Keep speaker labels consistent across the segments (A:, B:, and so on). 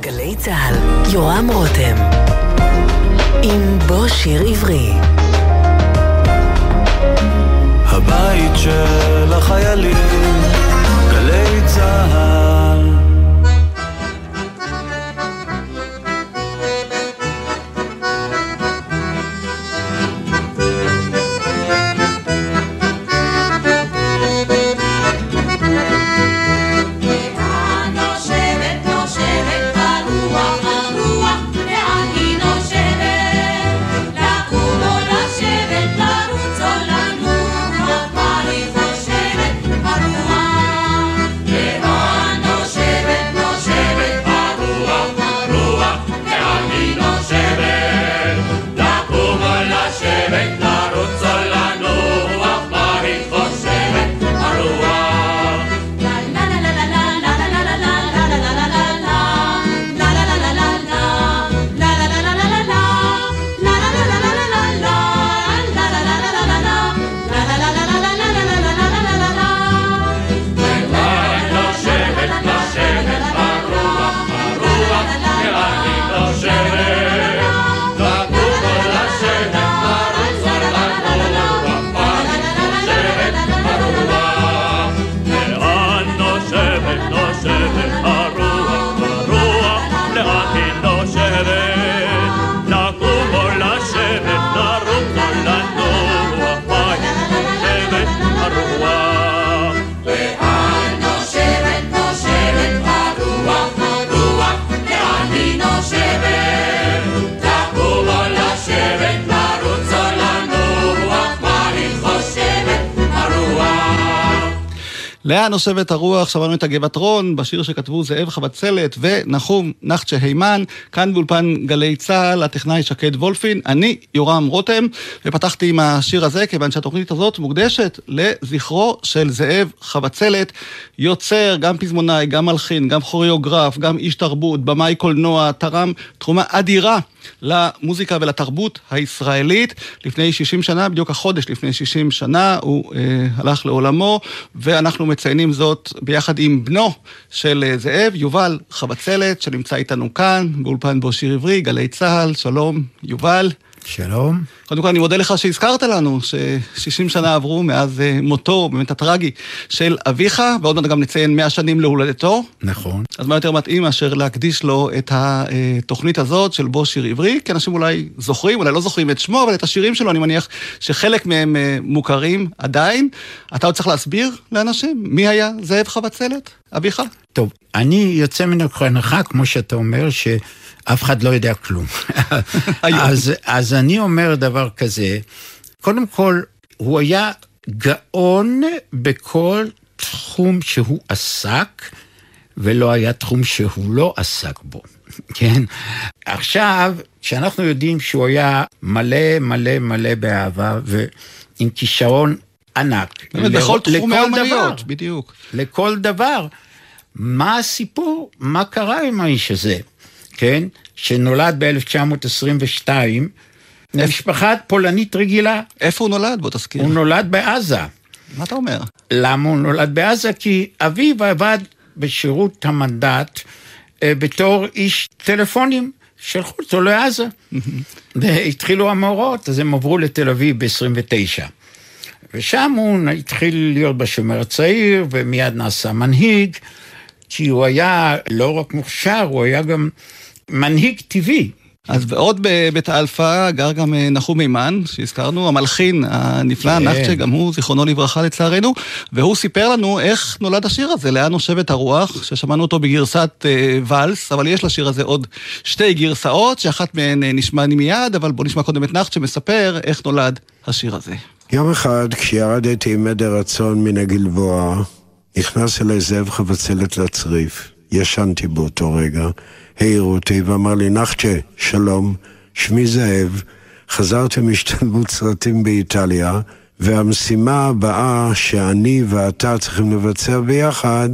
A: בגלי צה"ל, יורם רותם. עם בוא שיר עברי.
B: הבית של החיילים, גלי צה"ל.
C: לאן נושבת הרוח?
D: שמענו את הגבעת רון בשיר שכתבו זאב חבצלת ונחום נחצ'ה הימן, כאן באולפן גלי צה"ל, הטכנאי שקד וולפין, אני יורם רותם, ופתחתי עם השיר הזה כיוון שהתוכנית הזאת מוקדשת לזכרו של זאב חבצלת, יוצר, גם פזמונאי, גם מלחין, גם כוריאוגרף, גם איש תרבות, במאי קולנוע, תרם תרומה אדירה למוזיקה ולתרבות הישראלית. לפני 60 שנה, בדיוק החודש לפני 60 שנה, הוא אה, הלך לעולמו, ואנחנו מציינים זאת ביחד עם בנו של אה, זאב, יובל חבצלת, שנמצא איתנו כאן, באולפן בו שיר עברי, גלי צה"ל, שלום, יובל.
E: שלום.
D: קודם כל אני מודה לך שהזכרת לנו ש-60 שנה עברו מאז אה, מותו, באמת הטרגי, של אביך, ועוד מעט גם נציין 100 שנים להולדתו.
E: נכון.
D: אז מה יותר מתאים מאשר להקדיש לו את התוכנית הזאת של בו שיר עברי, כי אנשים אולי זוכרים, אולי לא זוכרים את שמו, אבל את השירים שלו, אני מניח שחלק מהם אה, מוכרים עדיין. אתה עוד צריך להסביר לאנשים מי היה זאב חבצלת, אביך?
E: טוב, אני יוצא מן הנחה, כמו שאתה אומר, שאף אחד לא יודע כלום. אז, אז אני אומר דבר כזה, קודם כל, הוא היה גאון בכל תחום שהוא עסק, ולא היה תחום שהוא לא עסק בו, כן? עכשיו, כשאנחנו יודעים שהוא היה מלא מלא מלא באהבה ועם כישרון ענק.
D: באמת,
E: ל-
D: בכל תחומי האומנויות. בדיוק.
E: לכל דבר. מה הסיפור? מה קרה עם האיש הזה, כן? שנולד ב-1922, משפחה פולנית רגילה.
D: איפה הוא נולד? בוא תזכיר.
E: הוא נולד בעזה.
D: מה אתה אומר?
E: למה הוא נולד בעזה? כי אביו עבד בשירות המנדט אה, בתור איש טלפונים. שלחו אותו לעזה. והתחילו המאורעות, אז הם עברו לתל אביב ב-29. ושם הוא התחיל להיות בשומר הצעיר, ומיד נעשה מנהיג, כי הוא היה לא רק מוכשר, הוא היה גם מנהיג טבעי.
D: אז ועוד בבית האלפא גר גם אה, נחום מימן, שהזכרנו, המלחין הנפלא,
E: כן.
D: נחצ'ה, גם הוא, זיכרונו לברכה לצערנו, והוא סיפר לנו איך נולד השיר הזה, לאן נושבת הרוח, ששמענו אותו בגרסת אה, ואלס, אבל יש לשיר הזה עוד שתי גרסאות, שאחת מהן אה, נשמע לי מיד, אבל בוא נשמע קודם את נחצ'ה מספר איך נולד השיר הזה.
F: יום אחד, כשירדתי עם עדר רצון מן הגלבוע, נכנס אליי זאב חבצלת לצריף. ישנתי באותו רגע. העיר אותי ואמר לי, נחצ'ה, שלום, שמי זאב, חזרתי מהשתלמות סרטים באיטליה, והמשימה הבאה שאני ואתה צריכים לבצע ביחד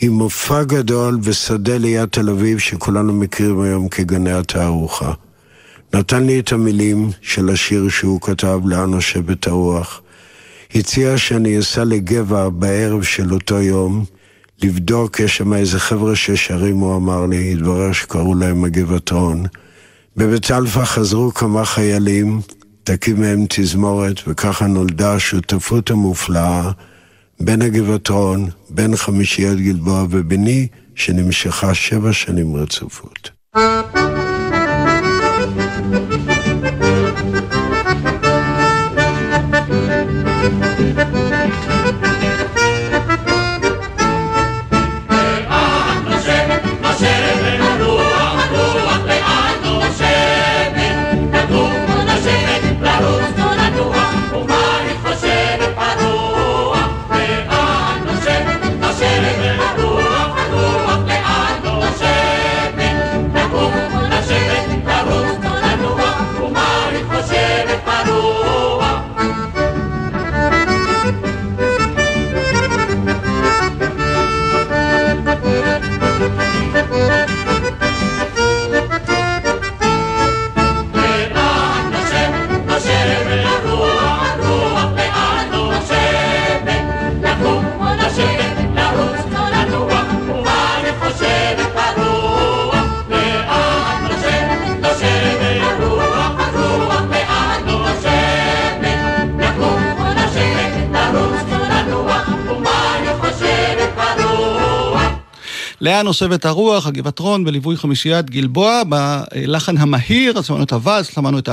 F: היא מופע גדול בשדה ליד תל אביב שכולנו מכירים היום כגני התערוכה. נתן לי את המילים של השיר שהוא כתב לאן נושבת הרוח. הציע שאני אסע לגבע בערב של אותו יום, לבדוק, יש שם איזה חבר'ה ששרים, הוא אמר לי, התברר שקראו להם הגבעתרון. בבית אלפא חזרו כמה חיילים, תקים מהם תזמורת, וככה נולדה השותפות המופלאה בין הגבעתרון, בין חמישיית גלבוע וביני, שנמשכה שבע שנים רצופות.
D: לאן נושבת הרוח, הגבעתרון, בליווי חמישיית גלבוע, בלחן המהיר, אז שמענו את הוואס, שמענו את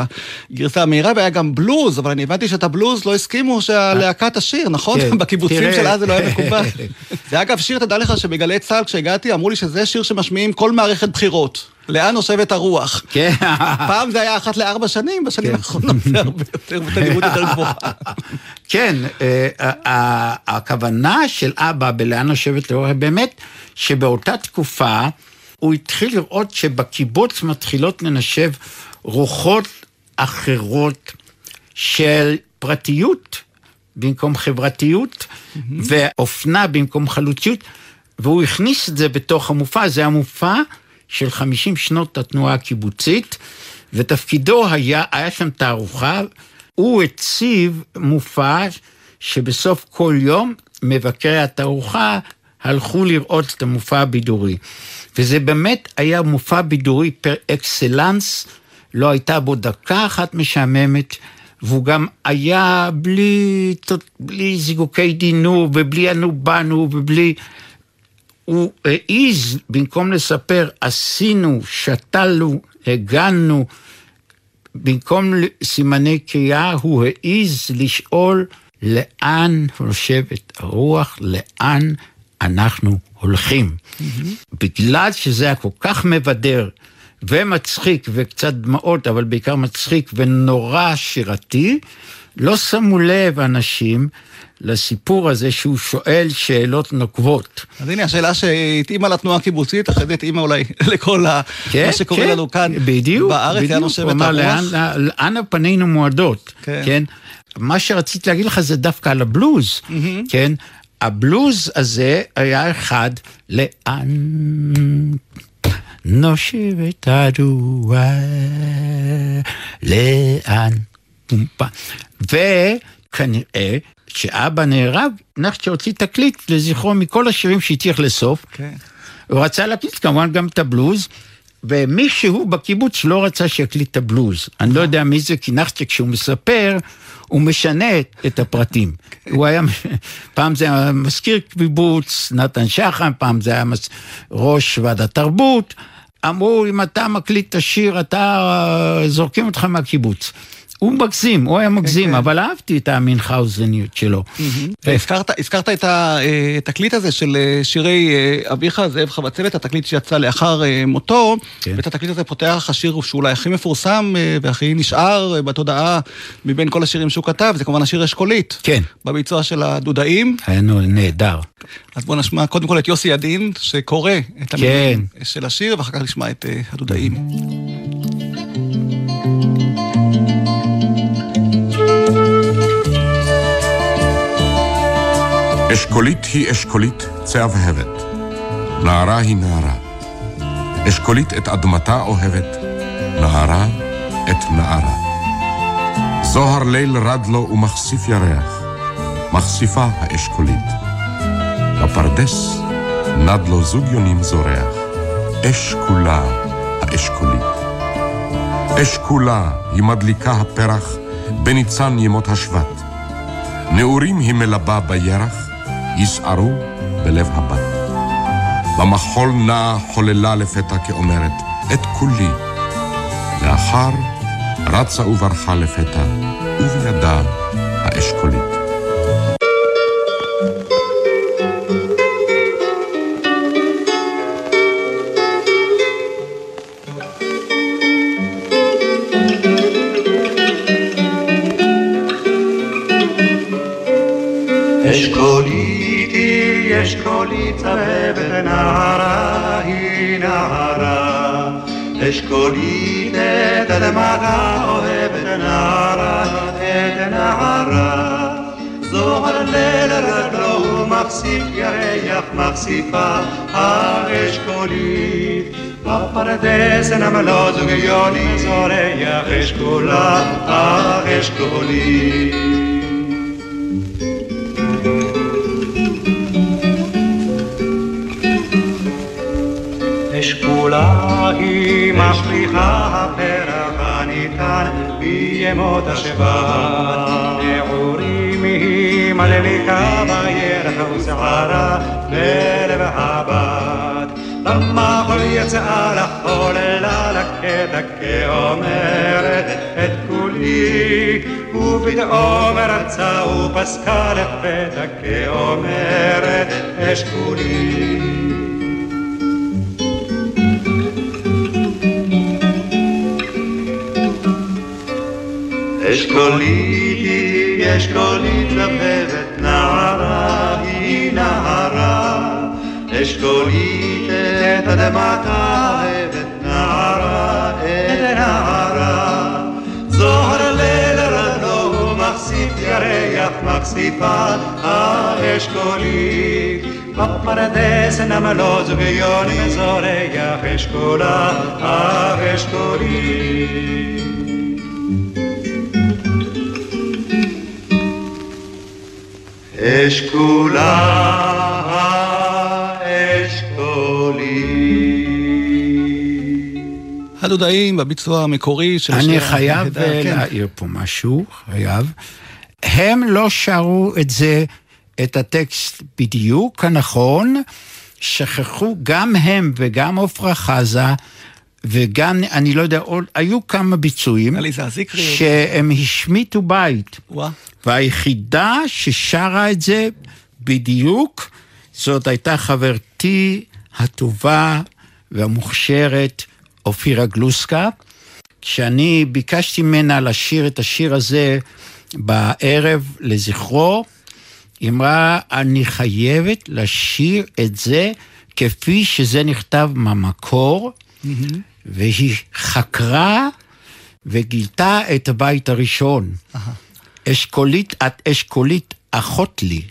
D: הגרסה המהירה, והיה גם בלוז, אבל אני הבנתי שאת הבלוז לא הסכימו שהלהקה תשיר, נכון?
E: כן,
D: בקיבוצים. של אז זה לא היה מקובל. זה אגב שיר, תדע לך שבגלי צה"ל כשהגעתי, אמרו לי שזה שיר שמשמיעים כל מערכת בחירות. לאן נושבת הרוח?
E: כן.
D: פעם זה היה אחת לארבע שנים, בשנים
E: כן.
D: האחרונות זה הרבה יותר, בתדירות יותר גבוהה.
E: כן, אה, הכוונה של אבא בלאן לשבת לאורך, באמת שבאותה תקופה הוא התחיל לראות שבקיבוץ מתחילות לנשב רוחות אחרות של פרטיות במקום חברתיות, ואופנה במקום חלוציות, והוא הכניס את זה בתוך המופע, זה המופע של 50 שנות התנועה הקיבוצית, ותפקידו היה, היה שם תערוכה, הוא הציב מופע שבסוף כל יום מבקרי התערוכה הלכו לראות את המופע הבידורי. וזה באמת היה מופע בידורי פר אקסלנס, לא הייתה בו דקה אחת משעממת, והוא גם היה בלי, בלי זיקוקי דינור, ובלי אנו באנו, ובלי... הוא העז, במקום לספר, עשינו, שתלנו, הגענו, במקום סימני קריאה, הוא העז לשאול לאן נושבת הרוח, לאן אנחנו הולכים. בגלל שזה היה כל כך מבדר ומצחיק וקצת דמעות, אבל בעיקר מצחיק ונורא שירתי, לא שמו לב אנשים לסיפור הזה שהוא שואל שאלות נוקבות.
D: אז הנה השאלה שהתאימה לתנועה הקיבוצית, אחרי זה התאימה אולי לכל ה...
E: כן,
D: מה שקורה
E: כן,
D: לנו כאן
E: בדיוק,
D: בארץ,
E: בדיוק.
D: לאן נושבת הרוח.
E: לאן, לאן פנינו מועדות,
D: כן.
E: כן. מה שרציתי להגיד לך זה דווקא על הבלוז, כן? הבלוז הזה היה אחד, לאן נושבת הרוח, לאן, פומפה. וכנראה שאבא נהרג, נחת שהוציא תקליט לזכרו מכל השירים שהצליח לסוף.
D: כן.
E: הוא רצה להקליט כמובן גם את הבלוז, ומישהו בקיבוץ לא רצה שיקליט את הבלוז. אני לא יודע מי זה, כי נחצ'ה כשהוא מספר, הוא משנה את הפרטים. הוא היה, פעם זה היה מזכיר קיבוץ, נתן שחם, פעם זה היה מס- ראש ועדת תרבות. אמרו, אם אתה מקליט את השיר, אתה, אה, זורקים אותך מהקיבוץ. הוא מגזים, הוא היה מגזים,
D: כן.
E: אבל אהבתי את המינכאוזניות שלו.
D: והזכרת הזכרת את אה, התקליט הזה של אה, שירי אה, אביך, זאב חבצלת, התקליט שיצא לאחר אה, מותו,
E: כן.
D: ואת התקליט הזה פותח השיר שאולי הכי מפורסם אה, והכי נשאר אה, בתודעה מבין כל השירים שהוא כתב, זה כמובן השיר אשכולית.
E: כן.
D: בביצוע של הדודאים.
E: היה נהדר.
D: אז בואו נשמע קודם כל את יוסי ידין, שקורא את המילים של השיר, ואחר כך נשמע את אה, הדודאים.
G: אשכולית היא אשכולית צהבהבת. נערה היא נערה. אשכולית את אדמתה אוהבת, נערה את נערה. זוהר ליל רד לו ומחשיף ירח, מחשיפה האשכולית. בפרדס נד לו זוג יונים זורח, אש כולה האשכולית. אש כולה היא מדליקה הפרח בניצן ימות השבט. נעורים היא מלבה בירח, יסערו בלב הבת. במחול נעה חוללה לפתע כאומרת, את כולי. לאחר רצה וברחה לפתע, ובידה האשכולית.
B: אשכולית היא אשכולית צבבת נערה היא נערה. אשכולית את אדמתה אוהבת נערה את נערה. זוהר ליל רגלו ומחשיף ירח מחשיפה. האשכולית בפרדס נמלו זוג יוני זורח אשכולה. האשכולית אשכולה היא משליכה הפרח הניתן בימות השבט. נעורים היא מלליקה בירח ושערה בלב הבת. במחול יצאה לחוללה לקטע כאומרת את כולי ופתאום רצה ופסקה לפתע כאומרת אשכולי אשכולית היא אשכולית לבבת נערה היא נערה אשכולית את אדמתה אוהבת נערה את נערה זוהר ליל רגלו מחשיף ירח מחשיפה האשכולית בפרדס נמלו זוג יונים זורח אשכולה האשכולית אשכולה האשכולית.
D: הדודאים בביצוע המקורי של
E: אני
D: השיר
E: חייב
D: הנהדר,
E: אה,
D: כן.
E: להעיר פה משהו, חייב. הם לא שרו את זה, את הטקסט בדיוק הנכון, שכחו גם הם וגם עפרה חזה, וגם, אני לא יודע, עוד, היו כמה ביצועים. שהם השמיטו בית.
D: וואה.
E: והיחידה ששרה את זה בדיוק, זאת הייתה חברתי הטובה והמוכשרת, אופירה גלוסקה. כשאני ביקשתי ממנה לשיר את השיר הזה בערב לזכרו, היא אמרה, אני חייבת לשיר את זה כפי שזה נכתב מהמקור, והיא חקרה וגילתה את הבית הראשון. אשכולית, את אשכולית אחות לי,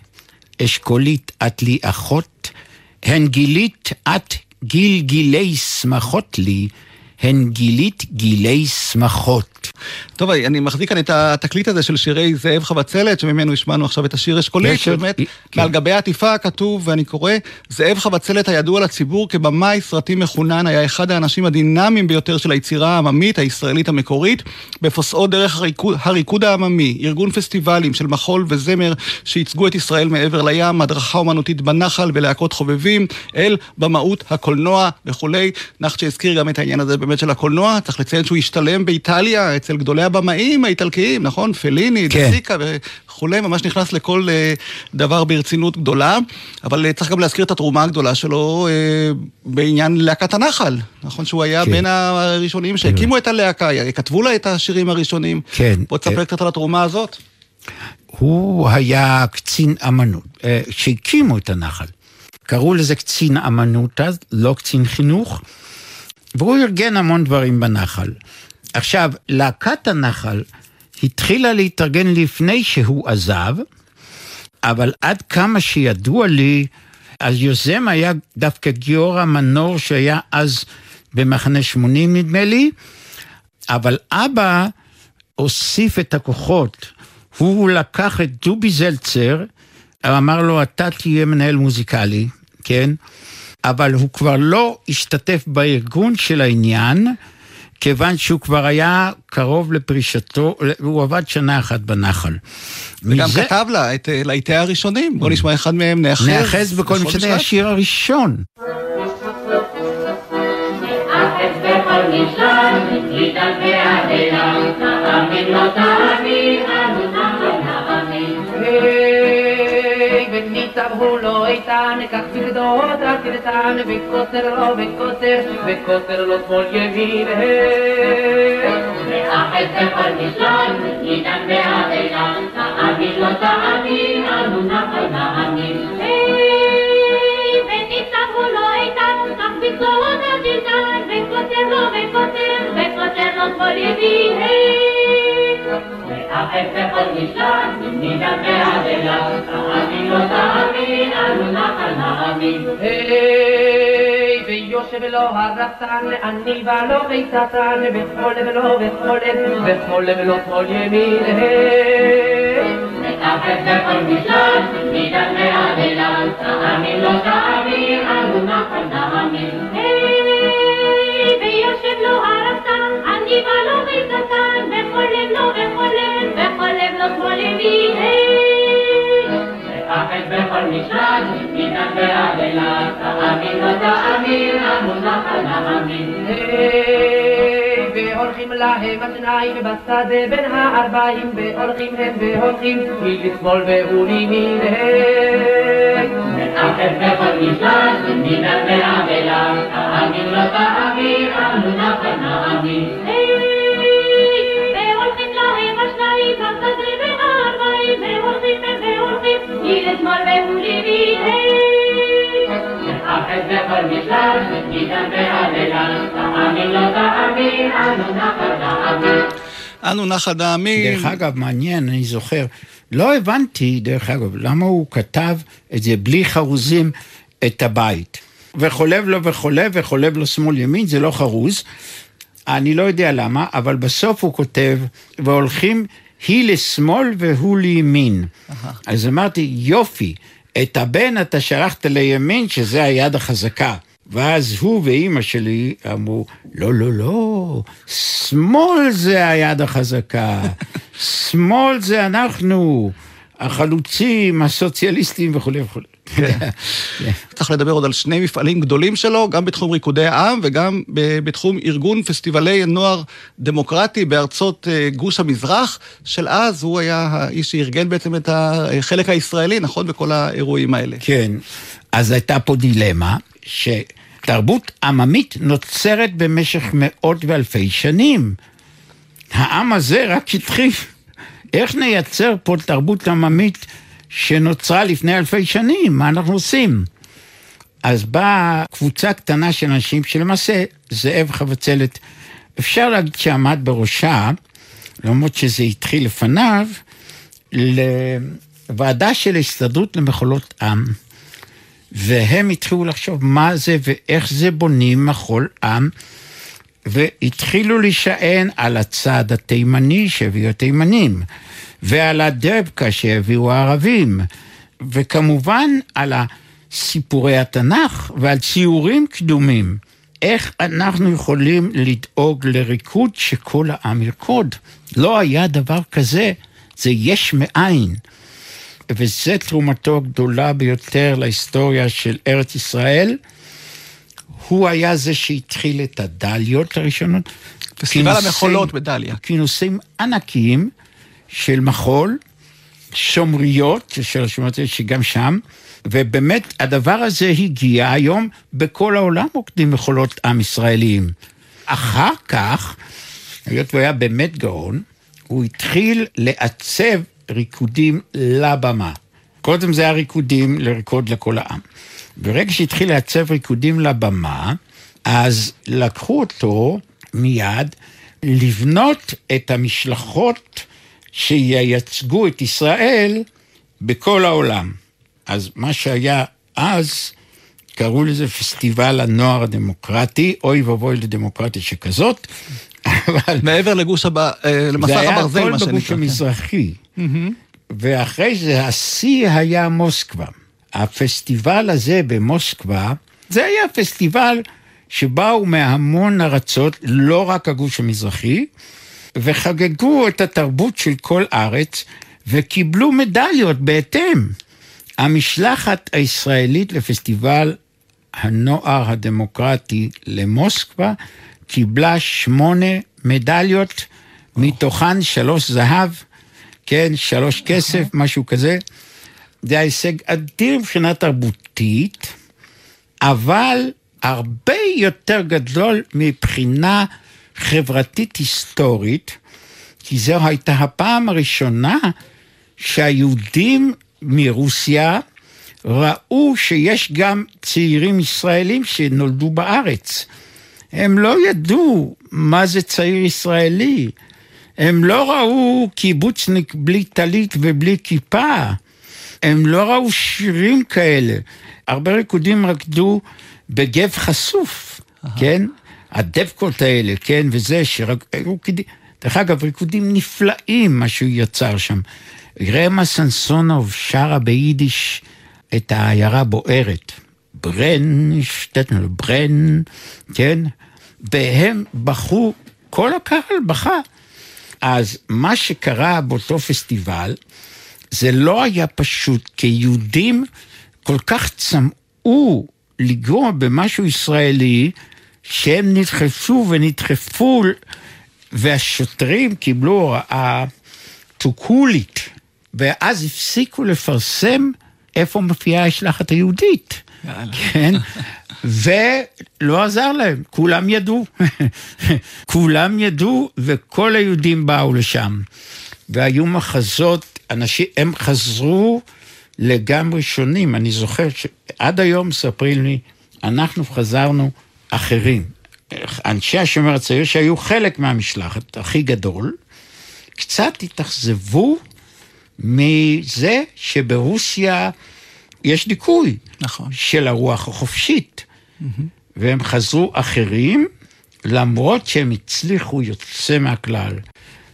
E: אשכולית את לי אחות, הן גילית את גיל גילי שמחות לי, הן גילית גילי שמחות.
D: טוב, אני מחזיק כאן את התקליט הזה של שירי זאב חבצלת, שממנו השמענו עכשיו את השיר אשכולית, שבאמת,
E: כן.
D: מעל גבי העטיפה כתוב, ואני קורא, זאב חבצלת הידוע לציבור כבמאי סרטים מחונן, היה אחד האנשים הדינמיים ביותר של היצירה העממית הישראלית המקורית, בפוסעו דרך הריקוד, הריקוד העממי, ארגון פסטיבלים של מחול וזמר שייצגו את ישראל מעבר לים, הדרכה אומנותית בנחל ולהקות חובבים, אל במהות הקולנוע וכולי. נחצ'ה הזכיר גם את העניין הזה באמת של הקולנוע, צריך לציין שהוא השתלם באיטליה אצל גדולי הבמאים האיטלקיים, נכון? פליני,
E: כן.
D: דסיקה וכולי, ממש נכנס לכל אה, דבר ברצינות גדולה, אבל אה, צריך גם להזכיר את התרומה הגדולה שלו אה, בעניין להקת הנחל, נכון? שהוא היה
E: כן.
D: בין הראשונים שהקימו את הלהקה, כתבו לה את השירים הראשונים.
E: כן.
D: בוא תספר קצת על התרומה הזאת.
E: הוא היה קצין אמנות, שהקימו את הנחל. קראו לזה קצין אמנות אז, לא קצין חינוך, והוא ארגן המון דברים בנחל. עכשיו, להקת הנחל התחילה להתארגן לפני שהוא עזב, אבל עד כמה שידוע לי, היוזם היה דווקא גיורא מנור, שהיה אז במחנה 80 נדמה לי, אבל אבא הוסיף את הכוחות. הוא לקח את דובי זלצר, אמר לו, אתה תהיה מנהל מוזיקלי, כן? אבל הוא כבר לא השתתף בארגון של העניין, כיוון שהוא כבר היה קרוב לפרישתו, הוא עבד שנה אחת בנחל.
D: וגם
E: מזה-
D: כתב לה את אה, להיטי הראשונים. בוא נשמע אחד מהם, נאחז.
E: נאחז בכל משנה. השיר הראשון.
C: האחז
H: וניצב הוא לא איתן, כך פרדות רק תרצן, וקוצר לו וקוצר, וקוצר לו שמאל ימין.
C: האחז בכל משען, ניתן בהדלה, תאמין לא תאמין, אנו נחל נאמין. וניצב הוא לא איתן, כך פרדות רק תרצן, וקוצר לו וקוצר, וקוצר לו שמאל ימין, האחז בכל משען, ניתן בהדלה, תאמין לא תאמין, אנו נחל נאמין.
H: היי, ויושב לו הרפתן, אני ולא לו וכל לב, וכל לב לו שמאל ימין, היי.
C: האחז בכל משען, ניתן בהדלה, תאמין לא תאמין, אנו נחל נאמין. ויושב לו הרפתן, אני ולא חיצתן, בכל האחז בכל משען, ניתן בהדלה, תאמין לא תאמין, נחל נאמין.
H: היי, והולכים להם השניים בשדה בין הארבעים, והולכים הם והולכים, היא לשמאל והוא לימין, היי.
C: האחז בכל משען, ניתן בהדלה, תאמין לא תאמין, אנו נחל נאמין. והולכים, היא לשמאל והוא לימין. האחז בכל משען, ניתן בהדלה, תאמין לא תאמין, אנו נחל נאמין.
D: אנו נחל נאמין.
E: דרך אגב, מעניין, אני זוכר, לא הבנתי, דרך אגב, למה הוא כתב את זה בלי חרוזים, את הבית. וחולב לו וחולב וחולב לו שמאל ימין, זה לא חרוז. אני לא יודע למה, אבל בסוף הוא כותב, והולכים היא לשמאל והוא לימין. אז אמרתי, יופי, את הבן אתה שלחת לימין, שזה היד החזקה. ואז הוא ואימא שלי אמרו, לא, לא, לא, שמאל זה היד החזקה, שמאל זה אנחנו, החלוצים, הסוציאליסטים וכולי וכולי.
D: צריך לדבר עוד על שני מפעלים גדולים שלו, גם בתחום ריקודי העם וגם בתחום ארגון פסטיבלי נוער דמוקרטי בארצות אה, גוש המזרח של אז, הוא היה האיש שארגן בעצם את החלק הישראלי, נכון? בכל האירועים האלה.
E: כן, אז הייתה פה דילמה, שתרבות עממית נוצרת במשך מאות ואלפי שנים. העם הזה רק התחיל. איך נייצר פה תרבות עממית שנוצרה לפני אלפי שנים? מה אנחנו עושים? אז באה קבוצה קטנה של אנשים שלמעשה זאב חבצלת, אפשר להגיד שעמד בראשה, למרות שזה התחיל לפניו, לוועדה של ההסתדרות למחולות עם. והם התחילו לחשוב מה זה ואיך זה בונים מחול עם, והתחילו להישען על הצד התימני שהביאו התימנים, ועל הדבקה שהביאו הערבים, וכמובן על סיפורי התנ"ך ועל ציורים קדומים. איך אנחנו יכולים לדאוג לריקוד שכל העם ירקוד? לא היה דבר כזה, זה יש מאין. וזו תרומתו הגדולה ביותר להיסטוריה של ארץ ישראל. הוא היה זה שהתחיל את הדליות הראשונות.
D: פסטיבל המחולות בדליה.
E: כינוסים ענקיים של מחול, שומריות, של השומריות שגם שם, ובאמת הדבר הזה הגיע היום בכל העולם רוקדים מחולות עם ישראליים. אחר כך, היות והוא היה באמת גאון, הוא התחיל לעצב ריקודים לבמה. קודם זה היה ריקודים לריקוד לכל העם. ברגע שהתחיל לעצב ריקודים לבמה, אז לקחו אותו מיד לבנות את המשלחות שייצגו את ישראל בכל העולם. אז מה שהיה אז, קראו לזה פסטיבל הנוער הדמוקרטי, אוי ואבוי לדמוקרטיה שכזאת, אבל
D: מעבר לגוש הבא, אה, למסך
E: זה היה
D: הברזל, מה
E: הכל
D: שנקרא.
E: בגוש המזרחי. ואחרי זה השיא היה מוסקבה. הפסטיבל הזה במוסקבה, זה היה פסטיבל שבאו מהמון ארצות, לא רק הגוש המזרחי, וחגגו את התרבות של כל ארץ, וקיבלו מדליות בהתאם. המשלחת הישראלית לפסטיבל הנוער הדמוקרטי למוסקבה קיבלה שמונה מדליות, מתוכן שלוש זהב, כן, שלוש כסף, משהו כזה. זה הישג אדיר מבחינה תרבותית, אבל הרבה יותר גדול מבחינה חברתית היסטורית, כי זו הייתה הפעם הראשונה שהיהודים מרוסיה ראו שיש גם צעירים ישראלים שנולדו בארץ. הם לא ידעו מה זה צעיר ישראלי. הם לא ראו קיבוצניק בלי טלית ובלי כיפה. הם לא ראו שירים כאלה. הרבה ריקודים רקדו בגב חשוף, כן? הדבקות האלה, כן? וזה שריקודים... דרך אגב, ריקודים נפלאים, מה שהוא יצר שם. רמה סנסונוב שרה ביידיש את העיירה בוערת. ברן, שטטנר, ברן, כן? והם בכו, כל הקהל בכה. אז מה שקרה באותו פסטיבל, זה לא היה פשוט, כי יהודים כל כך צמאו לגרוע במשהו ישראלי, שהם נדחפו ונדחפו, והשוטרים קיבלו הוראה it, ואז הפסיקו לפרסם איפה מופיעה השלחת היהודית. כן? ולא עזר להם, כולם ידעו. כולם ידעו וכל היהודים באו לשם. והיו מחזות, אנשים, הם חזרו לגמרי שונים. אני זוכר שעד היום מספרים לי, אנחנו חזרנו אחרים. אנשי השומר הצעיר שהיו חלק מהמשלחת הכי גדול, קצת התאכזבו מזה שברוסיה יש דיכוי
D: נכון.
E: של הרוח החופשית. והם חזרו אחרים, למרות שהם הצליחו יוצא מהכלל.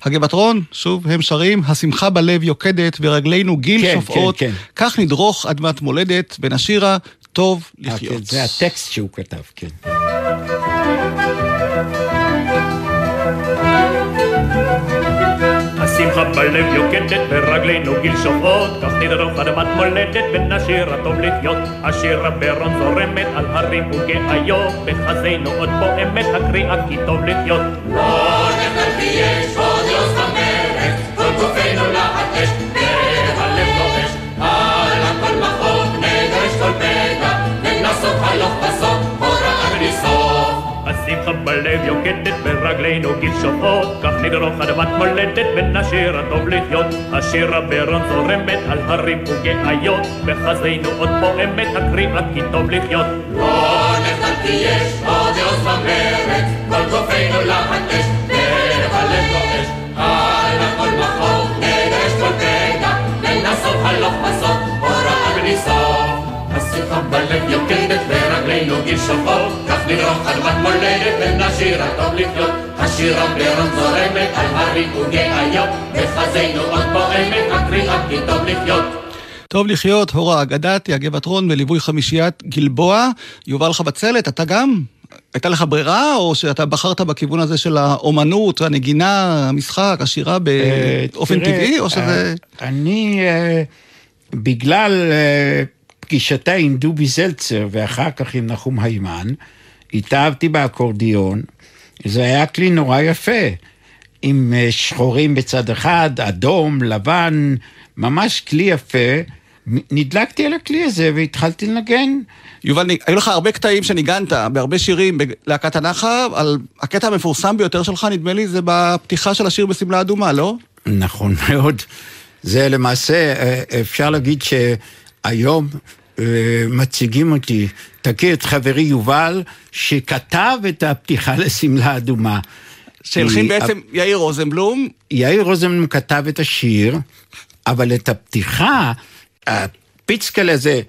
D: הגבעתרון, שוב, הם שרים, השמחה בלב יוקדת ורגלינו גיל
E: כן,
D: שופעות,
E: כן, כן.
D: כך נדרוך אדמת מולדת, ונשירה טוב לחיות.
E: כן, זה הטקסט שהוא כתב, כן.
I: השמחה בלב יוקדת ורגלינו גיל שופעות. כך נדרוך אדמת מולדת ונשיר הטוב לחיות. השיר הברון זורמת על הרים וגאיות בחזינו עוד פועמת הקריאה כי טוב לחיות.
C: לא נחלתי יש עוד יוס במרד, כל גופנו להטש,
I: השמחה בלב יוקדת ורגלינו גיל שופעות כך נדרוך אדמת מולדת ונשיר הטוב לחיות. השיר הברון זורמת על הרים וגאיות בחזינו עוד פועמת הקריאה כי טוב לחיות.
C: לא נחלתי יש עוד יוס במרד, כל גופנו להטש, והלב גועש, על הכל מחוק, נדרש כל פגע, ונסות הלוך בסוף, הוראה בלי השמחה בלב יוקדת ורגלינו גיל כך נדרוך אדמת מולדת ונשיר הטוב לחיות. השיר הברון זורמת על הרים וגאיות, בחזינו עוד פועמת הקריאה כי טוב לחיות.
D: טוב לחיות, הורה אגדתי, הגבעתרון בליווי חמישיית גלבוע. יובל חבצלת, אתה גם? הייתה לך ברירה, או שאתה בחרת בכיוון הזה של האומנות, הנגינה, המשחק, השירה באופן
E: תראה,
D: טבעי, או שזה...
E: אה, אני, אה, בגלל אה, פגישתה עם דובי זלצר ואחר כך עם נחום היימן, התאהבתי באקורדיון, זה היה כלי נורא יפה, עם אה, שחורים בצד אחד, אדום, לבן, ממש כלי יפה. נדלקתי על הכלי הזה והתחלתי לנגן.
D: יובל, היו לך הרבה קטעים שניגנת בהרבה שירים בלהקת הנחל, על הקטע המפורסם ביותר שלך, נדמה לי, זה בפתיחה של השיר בשמלה אדומה, לא?
E: נכון מאוד. זה למעשה, אה, אפשר להגיד שהיום מציגים אותי, תכיר את חברי יובל, שכתב את הפתיחה לשמלה אדומה.
D: שהלחין
E: כי
D: בעצם יאיר רוזנבלום,
E: יאיר רוזנבלום כתב את השיר, אבל את הפתיחה, הפיצקל הזה,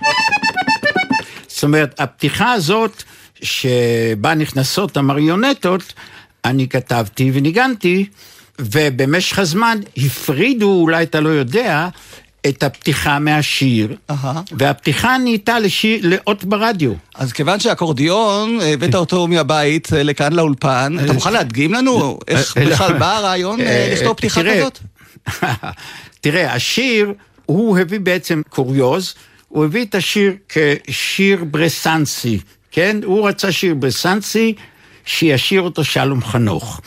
E: זאת אומרת, הפתיחה הזאת, שבה נכנסות המריונטות, אני כתבתי וניגנתי, ובמשך הזמן הפרידו, אולי אתה לא יודע, את הפתיחה מהשיר,
D: אהה.
E: והפתיחה נהייתה לשיר, לאות ברדיו.
D: אז כיוון שהאקורדיון, אה, הבאת אותו מהבית אה, לכאן לאולפן, אתה מוכן להדגים לנו איך
E: אה, לא.
D: בכלל בא הרעיון אה,
E: אה,
D: לכתוב פתיחה כזאת?
E: תראה, השיר, הוא הביא בעצם קוריוז, הוא הביא את השיר כשיר ברסנסי, כן? הוא רצה שיר ברסנסי, שישיר אותו שלום חנוך.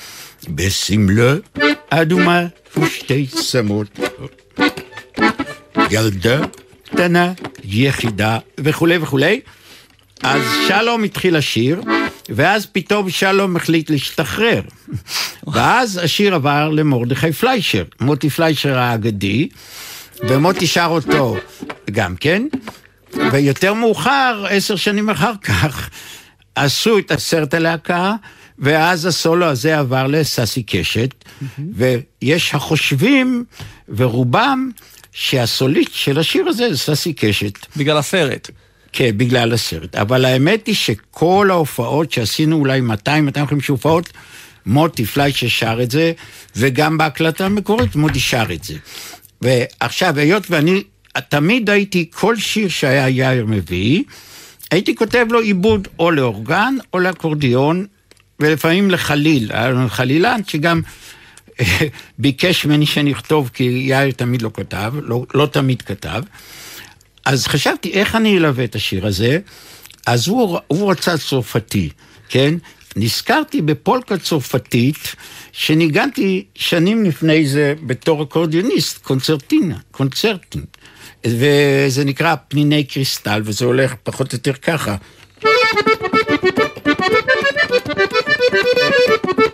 E: בשמלה אדומה ושתי שמות, ילדה קטנה, יחידה, וכולי וכולי. אז שלום התחיל לשיר, ואז פתאום שלום החליט להשתחרר. ואז השיר עבר למרדכי פליישר, מוטי פליישר האגדי, ומוטי שר אותו גם כן, ויותר מאוחר, עשר שנים אחר כך, עשו את הסרט הלהקה, ואז הסולו הזה עבר לססי קשת, ויש החושבים, ורובם, שהסוליסט של השיר הזה זה ססי קשת.
D: בגלל הסרט.
E: כן, בגלל הסרט. אבל האמת היא שכל ההופעות שעשינו, אולי 200-250 הופעות, מוטי פליישר שר את זה, וגם בהקלטה המקורית מוטי שר את זה. ועכשיו, היות ואני תמיד הייתי, כל שיר שהיה יאיר מביא, הייתי כותב לו עיבוד או לאורגן או לאקורדיון, ולפעמים לחליל. היה לנו חלילן שגם ביקש ממני שאני אכתוב, כי יאיר תמיד לא כתב, לא, לא תמיד כתב. אז חשבתי, איך אני אלווה את השיר הזה? אז הוא, הוא רצה צרפתי, כן? נזכרתי בפולקה צרפתית, שניגנתי שנים לפני זה בתור אקורדיוניסט, קונצרטינה, קונצרטים. וזה נקרא פניני קריסטל, וזה הולך פחות או יותר ככה.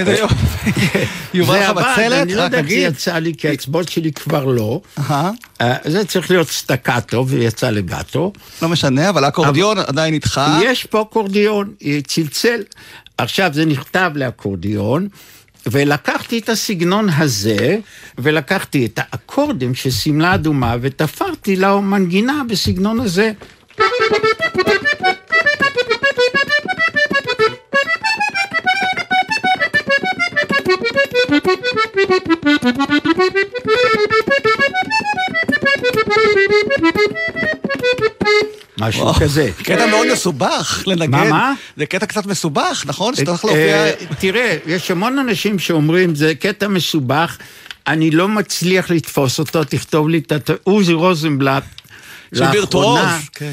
D: איזה יופי. יובל חבצלת,
E: אני לא יודע איך זה. יצא לי, כי האצבעות שלי כבר לא. אה, זה צריך להיות סטקטו, ויצא לגטו.
D: לא משנה, אבל האקורדיון עדיין איתך.
E: יש פה אקורדיון, צלצל. עכשיו, זה נכתב לאקורדיון, ולקחתי את הסגנון הזה, ולקחתי את האקורדים של שמלה אדומה, ותפרתי למנגינה בסגנון הזה. משהו כזה.
D: קטע מאוד מסובך לנגן.
E: מה, מה?
D: זה קטע קצת מסובך, נכון? שאתה הולך
E: אה,
D: להופיע...
E: תראה, יש המון אנשים שאומרים, זה קטע מסובך, אני לא מצליח לתפוס אותו, תכתוב לי את ה... עוזי רוזנבלט. לאחרונה,
D: וירטואוז, כן.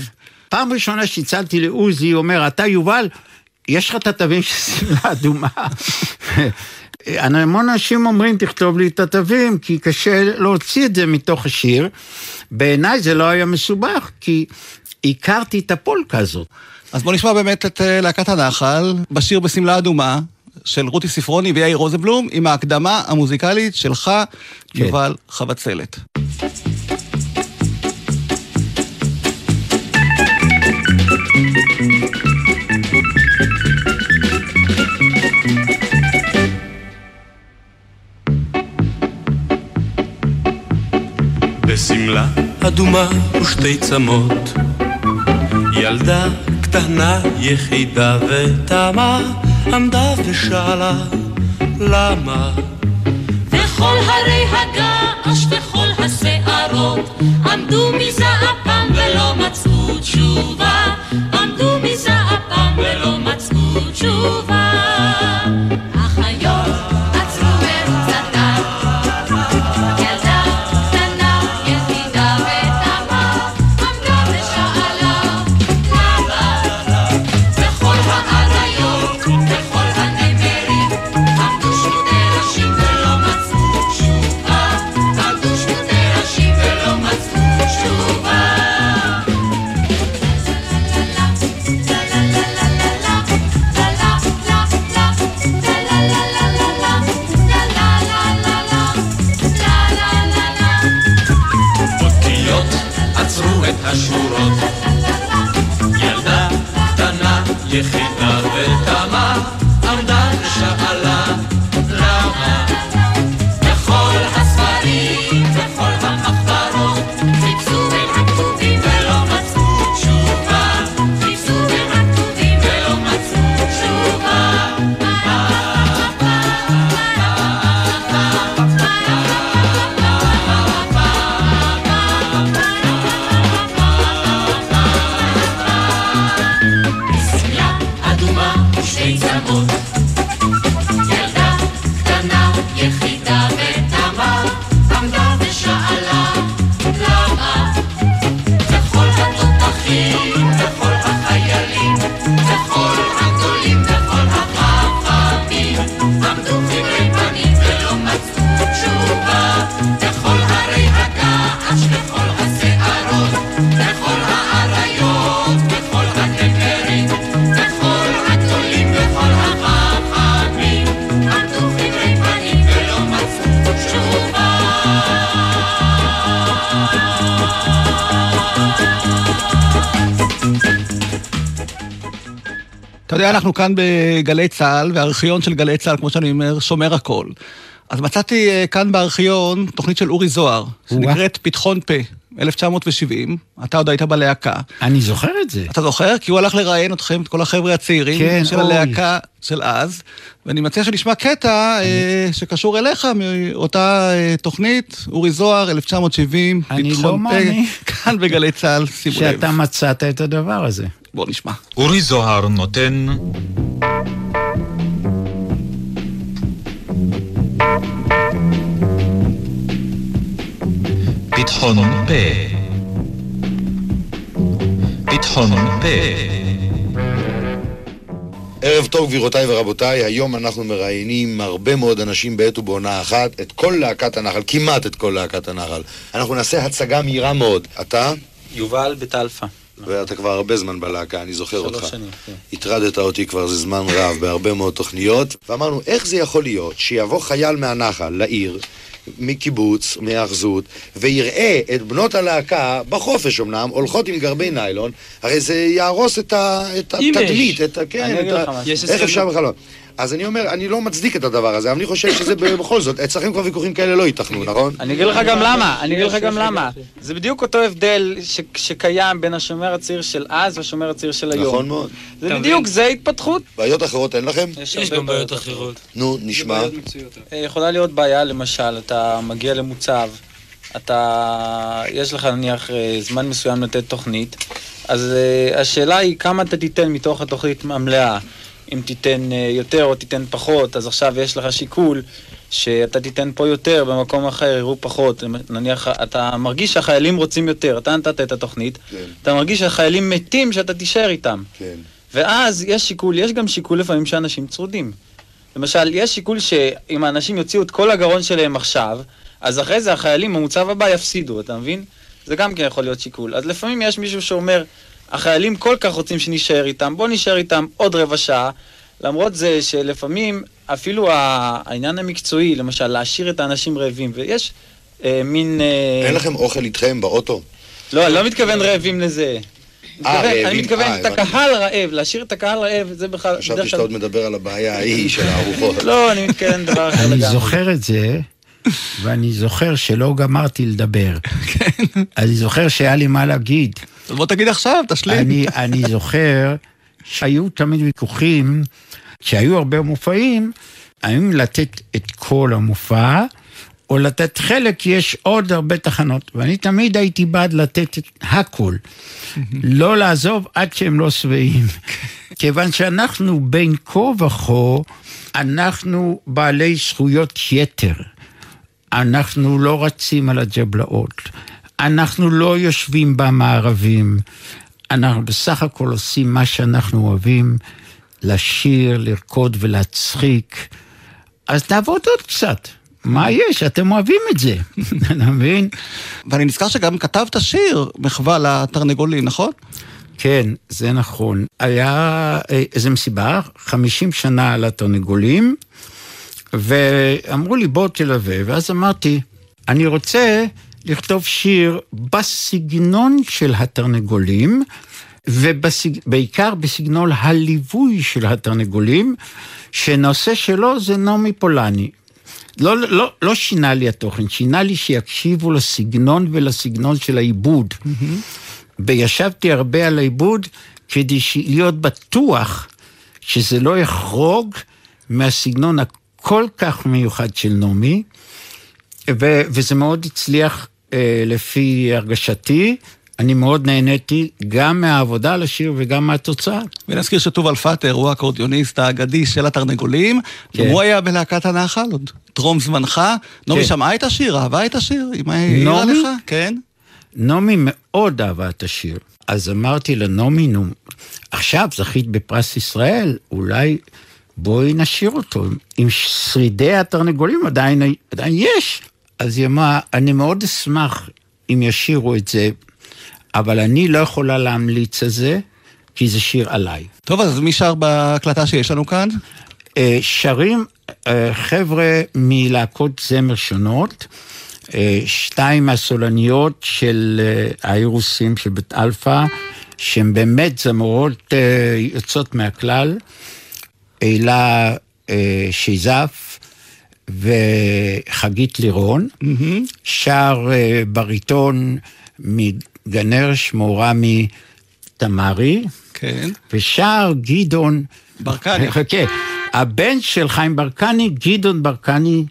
E: פעם ראשונה שהצלתי לעוזי, הוא אומר, אתה יובל, יש לך את התווים של שמלה אדומה. המון אנשים אומרים, תכתוב לי את התווים, כי קשה להוציא את זה מתוך השיר. בעיניי זה לא היה מסובך, כי הכרתי את הפולקה הזאת.
D: אז בוא נשמע באמת את אה, להקת הנחל, בשיר בשמלה אדומה, של רותי ספרוני ויאיר רוזנבלום, עם ההקדמה המוזיקלית שלך,
E: כן.
D: יובל חבצלת.
J: בשמלה אדומה ושתי צמות, ילדה קטנה יחידה ותמה עמדה ושאלה למה?
C: וכל הרי הגעש וכל השערות עמדו מזעפם ולא מצאו תשובה. עמדו מזעפם ולא מצאו תשובה
D: אנחנו כאן בגלי צה"ל, והארכיון של גלי צה"ל, כמו שאני אומר, שומר הכל. אז מצאתי אה, כאן בארכיון תוכנית של אורי זוהר, שנקראת פתחון פה, 1970, אתה עוד היית בלהקה.
E: אני זוכר את זה.
D: אתה זוכר? כי הוא הלך לראיין אתכם, את כל החבר'ה הצעירים
E: כן,
D: של
E: אוי.
D: הלהקה של אז, ואני מציע שנשמע קטע אה, שקשור אליך מאותה אה, תוכנית, אורי זוהר, 1970,
E: אני
D: פתחון
E: לא
D: פה,
E: מאמין.
D: כאן בגלי צה"ל, שימו לב.
E: שאתה מצאת את הדבר הזה.
D: בוא נשמע.
K: אורי זוהר נותן פתחון פה פתחון פה
L: ערב טוב גבירותיי ורבותיי, היום אנחנו מראיינים הרבה מאוד אנשים בעת ובעונה אחת, את כל להקת הנחל, כמעט את כל להקת הנחל. אנחנו נעשה הצגה מהירה מאוד. אתה?
M: יובל בטלפה.
L: ואתה כבר הרבה זמן בלהקה, אני זוכר
M: שלוש
L: אותך.
M: שנים, כן.
L: הטרדת אותי כבר זה זמן רב בהרבה מאוד תוכניות, ואמרנו, איך זה יכול להיות שיבוא חייל מהנחל לעיר, מקיבוץ, מהאחזות, ויראה את בנות הלהקה, בחופש אמנם, הולכות עם גרבי ניילון, הרי זה יהרוס את. התדמית, את ה... כן, את ה... איך אפשר בכלל לא? אז אני אומר, אני לא מצדיק את הדבר הזה, אבל אני חושב שזה בכל זאת, אצלכם כבר ויכוחים כאלה לא ייתכנו, נכון?
M: אני אגיד לך גם למה, אני אגיד לך גם למה. זה בדיוק אותו הבדל ש- שקיים בין השומר הצעיר של אז והשומר הצעיר של היום.
L: נכון מאוד.
M: זה בדיוק, זה התפתחות.
L: בעיות אחרות אין לכם?
M: יש גם בעיות אחרות.
L: נו, נשמע.
M: אה, יכולה להיות בעיה, למשל, אתה מגיע למוצב, אתה, יש לך נניח אה, זמן מסוים לתת תוכנית, אז אה, השאלה היא כמה אתה תיתן מתוך התוכנית המלאה. אם תיתן אה, יותר או תיתן פחות, אז עכשיו יש לך שיקול שאתה תיתן פה יותר, במקום אחר יראו פחות. נניח, אתה מרגיש שהחיילים רוצים יותר, אתה נתת את התוכנית, אתה מרגיש שהחיילים מתים שאתה תישאר איתם.
L: כן.
M: ואז יש שיקול, יש גם שיקול לפעמים שאנשים צרודים. למשל, יש שיקול שאם האנשים יוציאו את כל הגרון שלהם עכשיו, אז אחרי זה החיילים במוצב הבא יפסידו, אתה מבין? זה גם כן יכול להיות שיקול. אז לפעמים יש מישהו שאומר, החיילים כל כך רוצים שנישאר איתם, בוא נישאר איתם עוד רבע שעה. למרות זה שלפעמים אפילו העניין המקצועי, למשל, להשאיר את האנשים רעבים, ויש אה, מין... אה,
L: אין לכם אוכל איתכם באוטו?
M: לא, אני לא מתכוון רעבים לזה.
L: אה,
M: אני מתכוון
L: אה,
M: את. הקהל רעב, להשאיר את הקהל רעב, זה בכלל...
L: חשבתי שאתה עוד מדבר על הבעיה ההיא של הארוחות.
M: לא, אני מתכוון דבר אחר
E: אני
M: לגמרי.
E: זוכר את זה, ואני זוכר שלא גמרתי לדבר. אני זוכר שהיה לי מה להגיד.
D: אז בוא תגיד עכשיו, תשלים.
E: אני, אני זוכר שהיו תמיד ויכוחים, כשהיו הרבה מופעים, האם לתת את כל המופע, או לתת חלק, יש עוד הרבה תחנות. ואני תמיד הייתי בעד לתת את הכל. לא לעזוב עד שהם לא שבעים. כיוון שאנחנו בין כה וכה, אנחנו בעלי זכויות יתר. אנחנו לא רצים על הג'בלאות. אנחנו לא יושבים במערבים. אנחנו בסך הכל עושים מה שאנחנו אוהבים, לשיר, לרקוד ולהצחיק. אז נעבוד עוד קצת. מה יש? אתם אוהבים את זה, אתה מבין?
D: ואני נזכר שגם כתבת שיר מחווה לתרנגולים, נכון?
E: כן, זה נכון. היה אה, איזו מסיבה, 50 שנה לתרנגולים, ואמרו לי בוא תלווה, ואז אמרתי, אני רוצה לכתוב שיר בסגנון של התרנגולים, ובעיקר בסגנון הליווי של התרנגולים, שנושא שלו זה נעמי פולני. לא, לא, לא שינה לי התוכן, שינה לי שיקשיבו לסגנון ולסגנון של העיבוד. וישבתי הרבה על העיבוד כדי להיות בטוח שזה לא יחרוג מהסגנון הכל כך מיוחד של נעמי, ו- וזה מאוד הצליח לפי הרגשתי. אני מאוד נהניתי גם מהעבודה על השיר וגם מהתוצאה.
D: ונזכיר שטובל פאטר הוא האקורדיוניסט האגדי של התרנגולים,
E: כן.
D: והוא היה בלהקת הנחל עוד טרום זמנך. נעמי
E: כן.
D: שמעה את השיר, אהבה את השיר? אם העירה? לך? כן.
E: נעמי מאוד אהבה את השיר. אז אמרתי לנעמי, נו, עכשיו זכית בפרס ישראל, אולי בואי נשאיר אותו. עם שרידי התרנגולים עדיין, עדיין יש. אז היא אמרה, אני מאוד אשמח אם ישירו את זה, אבל אני לא יכולה להמליץ על זה, כי זה שיר עליי.
D: טוב, אז מי שר בהקלטה שיש לנו כאן?
E: אה, שרים אה, חבר'ה מלהקות זמר שונות, אה, שתיים מהסולניות של האירוסים של בית אלפא, שהן באמת זמרות אה, יוצאות מהכלל, אלה שיזף וחגית לירון, שר אה, בריטון מגנר שמורמי תמרי,
D: כן.
E: ושר גדעון
D: ברקני.
E: חכה, הבן של חיים ברקני, גדעון ברקני,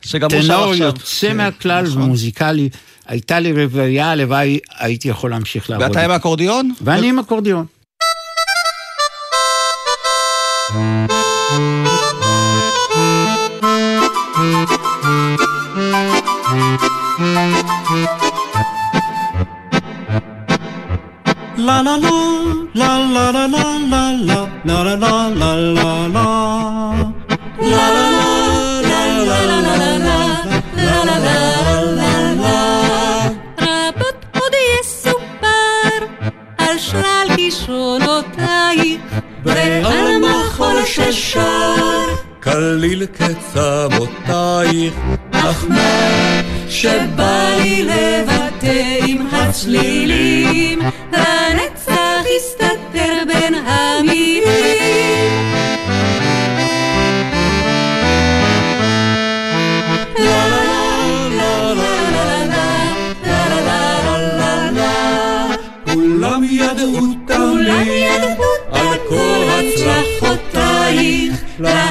D: שגם הוא שר
E: טנור. יוצא
D: כן,
E: מהכלל
D: נכון.
E: ומוזיקלי. הייתה לי רביעייה, הלוואי הייתי יכול להמשיך לעבוד.
D: ואתה עם האקורדיון?
E: ואני עם אקורדיון.
B: La la la la la la la la la la la la la la la. La la la la la la la la la la la la
N: רבות עוד יסופר על שלל כישרונותייך
B: ועל מחול ששר
C: כליל כצמותייך
B: אך מה שבא לי יתבטא עם הצלילים,
N: הנצח יסתתר בין המילים.
B: כל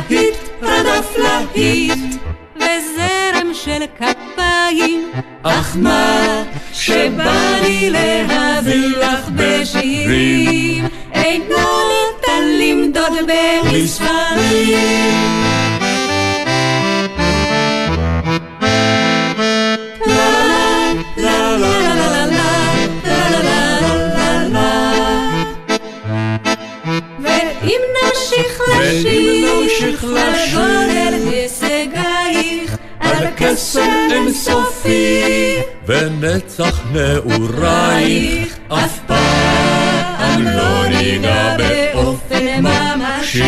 B: להיט רדף להיט
N: וזרם של כפיים,
B: אך מה להזיל להביא לך בשירים,
N: אינו ניתן למדוד במספרים.
B: לה לה לה לה
N: ואם נמשיך לשיר, לגודל הישגייך,
B: על כסף אינסופי.
C: ונצח נעורייך
B: אף פעם לא ניגע באופן ממשי.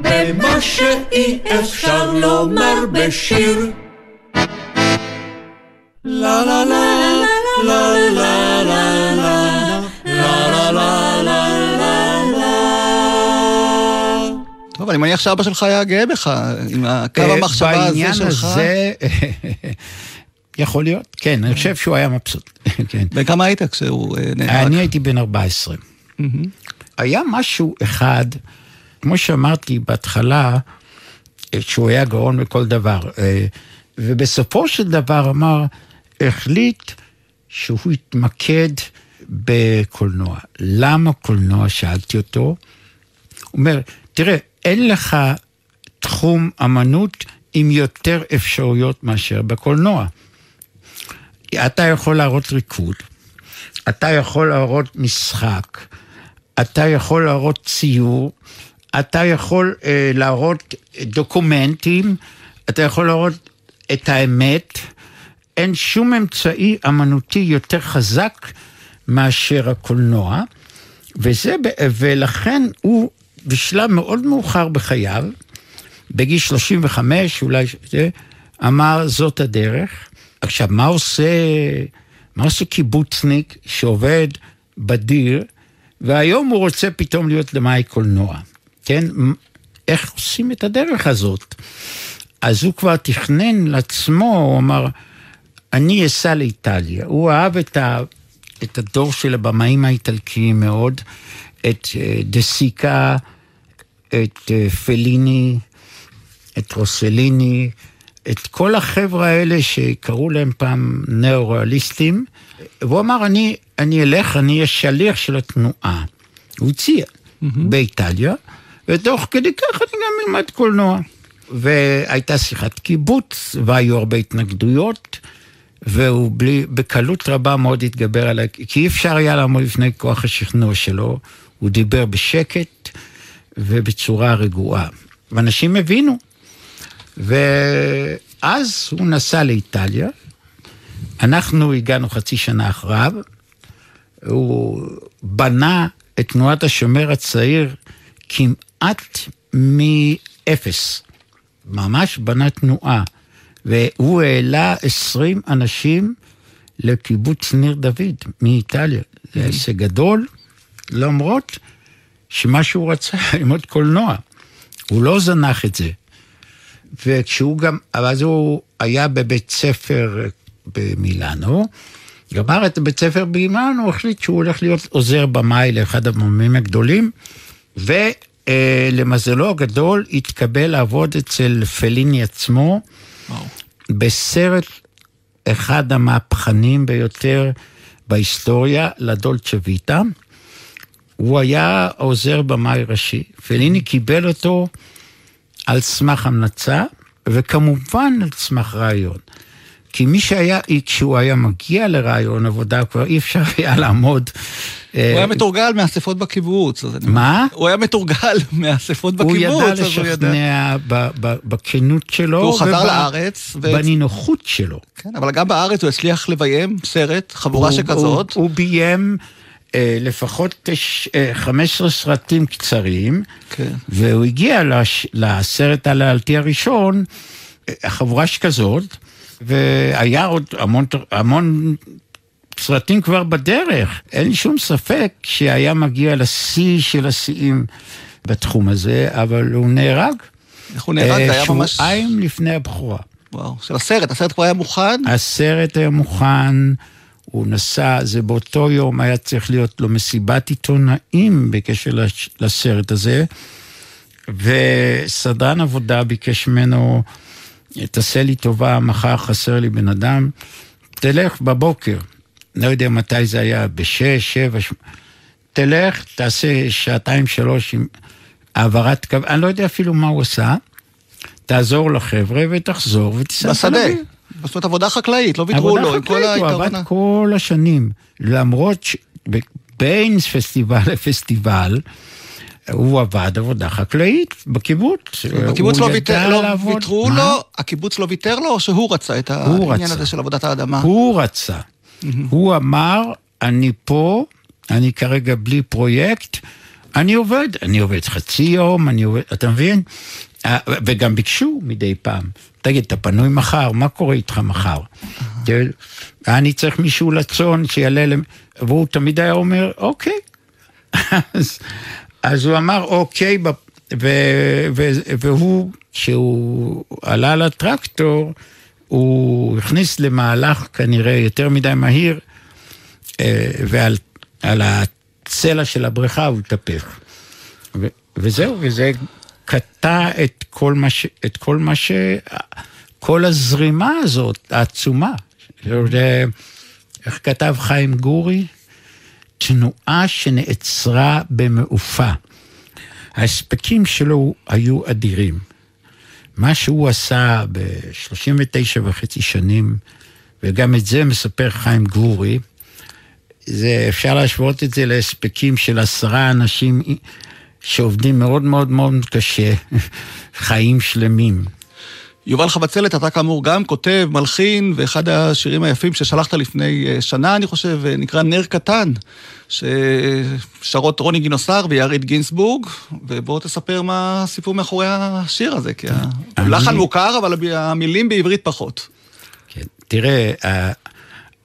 B: במה שאי אפשר לומר בשיר. La la la la la la la la la la la la
D: טוב, אני מניח שאבא שלך היה גאה בך, עם הקו
E: אה,
D: המחשבה הזה
E: בעניין
D: שלך.
E: הזה, יכול להיות, כן, אני חושב שהוא היה מבסוט. כן.
D: וכמה היית כשהוא אה, נהרג?
E: אני הייתי בן 14. היה משהו אחד, כמו שאמרתי בהתחלה, אה, שהוא היה גאון בכל דבר, אה, ובסופו של דבר אמר, החליט שהוא יתמקד בקולנוע. למה קולנוע? שאלתי אותו. הוא אומר, תראה, אין לך תחום אמנות עם יותר אפשרויות מאשר בקולנוע. אתה יכול להראות ריקוד, אתה יכול להראות משחק, אתה יכול להראות ציור, אתה יכול אה, להראות דוקומנטים, אתה יכול להראות את האמת. אין שום אמצעי אמנותי יותר חזק מאשר הקולנוע, וזה, ולכן הוא בשלב מאוד מאוחר בחייו, בגיל 35, אולי אמר זאת הדרך, עכשיו, מה עושה, מה עושה קיבוצניק שעובד בדיר, והיום הוא רוצה פתאום להיות למאי קולנוע, כן? איך עושים את הדרך הזאת? אז הוא כבר תכנן לעצמו, הוא אמר, אני אסע לאיטליה. הוא אהב את, ה, את הדור של הבמאים האיטלקיים מאוד, את אה, דה סיקה, את אה, פליני, את רוסליני, את כל החבר'ה האלה שקראו להם פעם נאו-ריאליסטים, והוא אמר, אני, אני אלך, אני אהיה שליח של התנועה. הוא הציע mm-hmm. באיטליה, ותוך כדי כך אני גם אלמד קולנוע. והייתה שיחת קיבוץ, והיו הרבה התנגדויות, והוא בלי, בקלות רבה מאוד התגבר עליי, כי אי אפשר היה לעמוד לפני כוח השכנוע שלו, הוא דיבר בשקט ובצורה רגועה. ואנשים הבינו. ואז הוא נסע לאיטליה, אנחנו הגענו חצי שנה אחריו, הוא בנה את תנועת השומר הצעיר כמעט מאפס. ממש בנה תנועה. והוא העלה 20 אנשים לקיבוץ ניר דוד מאיטליה. זה הישג גדול, למרות שמה שהוא רצה, ללמוד קולנוע. הוא לא זנח את זה. וכשהוא גם, אז הוא היה בבית ספר במילאנו, גמר את בית ספר במילאנו, הוא החליט שהוא הולך להיות עוזר במאי לאחד המומים הגדולים, ולמזלו הגדול התקבל לעבוד אצל פליני עצמו, וואו. בסרט אחד המהפכנים ביותר בהיסטוריה, לדולצ'ה ויטה. הוא היה עוזר במאי ראשי. פליני קיבל אותו על סמך המלצה, וכמובן על סמך רעיון. כי מי שהיה, כשהוא היה מגיע לרעיון עבודה, כבר אי אפשר היה לעמוד.
D: הוא היה מתורגל מאספות בקיבוץ.
E: מה?
D: הוא היה מתורגל מאספות בקיבוץ.
E: הוא ידע לשכנע בכנות שלו.
D: הוא חזר לארץ.
E: בנינוחות שלו.
D: כן, אבל גם בארץ הוא הצליח לביים סרט, חבורה שכזאת.
E: הוא ביים... אה, לפחות 15 סרטים קצרים, כן. והוא הגיע לש, לסרט הלהלתי הראשון, אה, חבורה שכזאת, והיה עוד המון, המון סרטים כבר בדרך. אין לי שום ספק שהיה מגיע לשיא של השיאים בתחום הזה, אבל הוא נהרג.
D: איך הוא נהרג? זה היה ממש...
E: שבועיים לפני הבכורה.
D: וואו, של הסרט, הסרט כבר היה מוכן?
E: הסרט היה מוכן. הוא נסע, זה באותו יום היה צריך להיות לו מסיבת עיתונאים בקשר לסרט הזה, וסדרן עבודה ביקש ממנו, תעשה לי טובה, מחר חסר לי בן אדם, תלך בבוקר, לא יודע מתי זה היה, בשש, שבע, ש... תלך, תעשה שעתיים, שלוש עם העברת קו, אני לא יודע אפילו מה הוא עשה, תעזור לחבר'ה ותחזור ותיסע
D: בשדה. זאת אומרת, עבודה חקלאית, לא ויתרו לו, עם כל
E: היתרון. הוא עבד כל השנים, למרות שבין פסטיבל לפסטיבל, הוא עבד עבודה חקלאית בקיבוץ.
D: בקיבוץ לא ויתר, לא ויתרו לו, הקיבוץ לא ויתר לו, או שהוא רצה את העניין הזה של עבודת האדמה?
E: הוא רצה. הוא אמר, אני פה, אני כרגע בלי פרויקט, אני עובד, אני עובד חצי יום, אני עובד, אתה מבין? וגם ביקשו מדי פעם, תגיד, אתה פנוי מחר, מה קורה איתך מחר? אני צריך מישהו לצאן שיעלה, והוא תמיד היה אומר, אוקיי. אז, אז הוא אמר, אוקיי, ו, ו, והוא, כשהוא עלה לטרקטור, הוא הכניס למהלך כנראה יותר מדי מהיר, אה, ועל הצלע של הבריכה הוא התהפך. וזהו, וזה קטע את כל מה ש... את כל מה ש... כל הזרימה הזאת, העצומה. איך כתב חיים גורי? תנועה שנעצרה במעופה. ההספקים שלו היו אדירים. מה שהוא עשה ב-39 וחצי שנים, וגם את זה מספר חיים גורי, זה, אפשר להשוות את זה להספקים של עשרה אנשים שעובדים מאוד מאוד מאוד קשה, חיים שלמים.
D: יובל חבצלת, אתה כאמור גם כותב, מלחין, ואחד השירים היפים ששלחת לפני אה, שנה, אני חושב, אה, נקרא נר קטן, ששרות רוני גינוסר ויריד גינסבורג, ובוא תספר מה הסיפור מאחורי השיר הזה, כי הלחן מוכר, אבל המילים בעברית פחות.
E: כן. תראה, אה,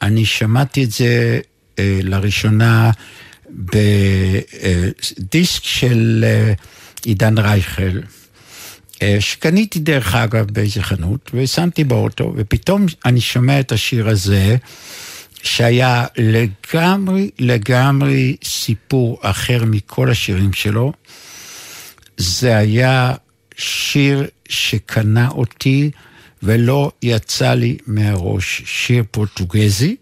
E: אני שמעתי את זה לראשונה בדיסק של אה, עידן רייכל, אה, שקניתי דרך אגב באיזה חנות, ושמתי באוטו, ופתאום אני שומע את השיר הזה, שהיה לגמרי לגמרי סיפור אחר מכל השירים שלו. זה היה שיר שקנה אותי ולא יצא לי מהראש. שיר פורטוגזי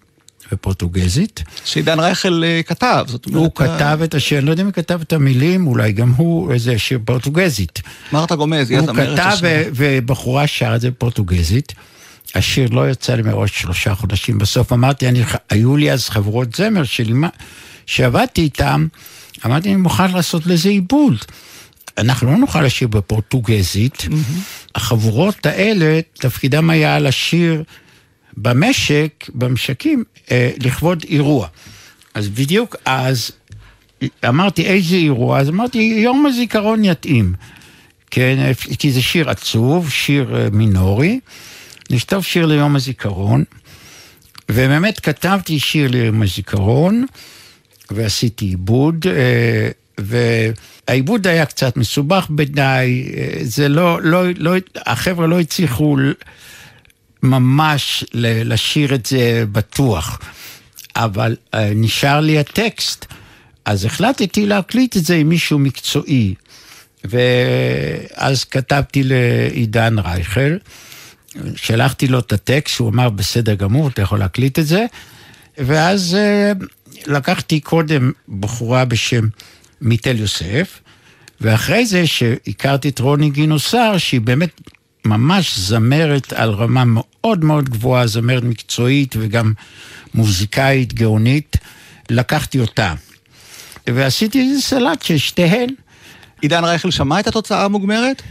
E: ופורטוגזית.
D: שעידן רייכל אה, כתב, זאת אומרת...
E: הוא כתב את השיר, אני לא יודע אם הוא כתב את המילים, אולי גם הוא איזה שיר פורטוגזית.
D: מרתה גומז, היא
E: הוא
D: הזמרת
E: כתב
D: השיר.
E: ו- ובחורה שרה את זה בפורטוגזית. השיר לא יצא לי מראש שלושה חודשים. בסוף אמרתי, אני, היו לי אז חברות זמר שלי, שעבדתי איתם, אמרתי, אני מוכן לעשות לזה עיבוד. אנחנו לא נוכל לשיר בפורטוגזית. החבורות האלה, תפקידם היה לשיר במשק, במשקים, אה, לכבוד אירוע. אז בדיוק אז אמרתי, איזה אירוע? אז אמרתי, יום הזיכרון יתאים. כן, כי זה שיר עצוב, שיר אה, מינורי. נכתוב שיר ליום הזיכרון, ובאמת כתבתי שיר ליום הזיכרון, ועשיתי עיבוד, אה, והעיבוד היה קצת מסובך מדי, אה, זה לא, לא, לא, החבר'ה לא הצליחו ממש לשיר את זה בטוח, אבל אה, נשאר לי הטקסט, אז החלטתי להקליט את זה עם מישהו מקצועי, ואז כתבתי לעידן רייכל, שלחתי לו את הטקסט, הוא אמר, בסדר גמור, אתה יכול להקליט את זה. ואז אה, לקחתי קודם בחורה בשם מיטל יוסף, ואחרי זה שהכרתי את רוני גינוסר, שהיא באמת ממש זמרת על רמה מאוד מאוד גבוהה, זמרת מקצועית וגם מוזיקאית גאונית, לקחתי אותה. ועשיתי איזה סלט של שתיהן.
D: עידן רייכל שמע את התוצאה המוגמרת?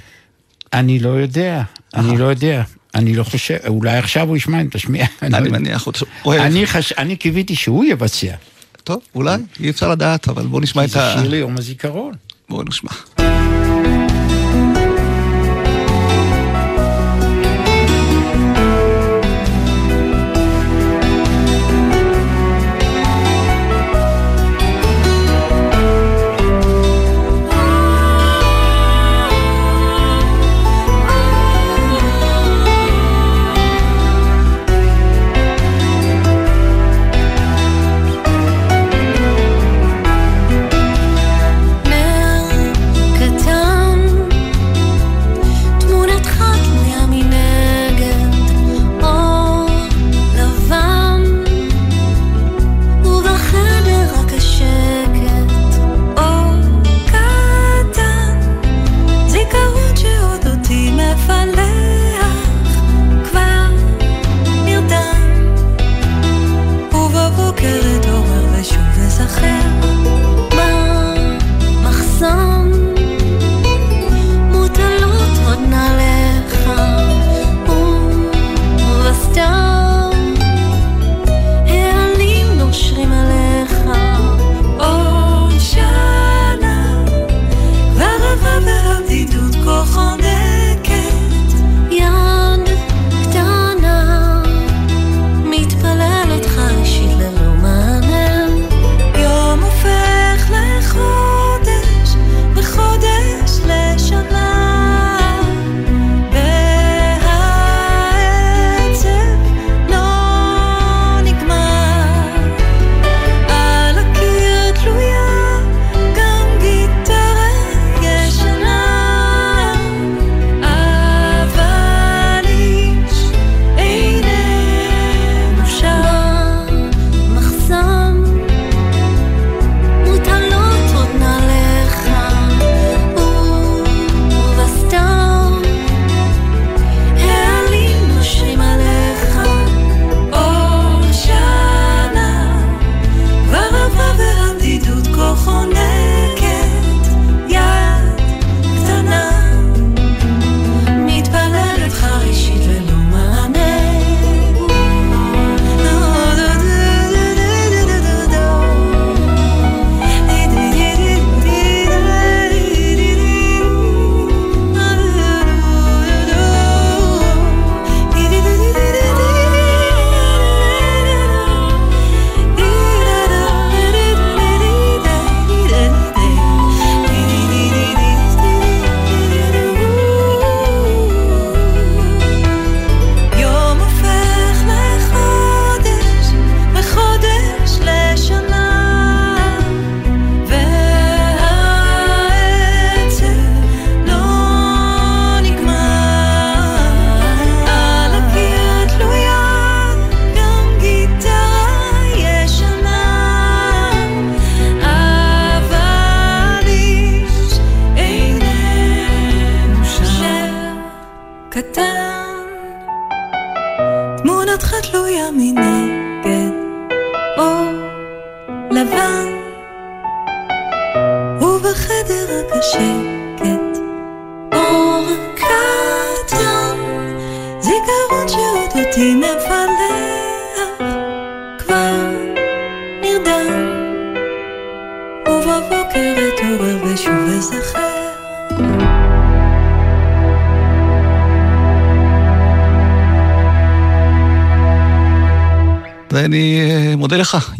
E: אני לא יודע, אני לא יודע. אני לא חושב, אולי עכשיו הוא ישמע אם תשמיע.
D: אני מניח, הוא אוהב.
E: אני קיוויתי שהוא יבצע.
D: טוב, אולי, אי אפשר לדעת, אבל בואו נשמע
E: כי
D: את
E: זה
D: ה...
E: שיר ליום הזיכרון.
D: בואו נשמע.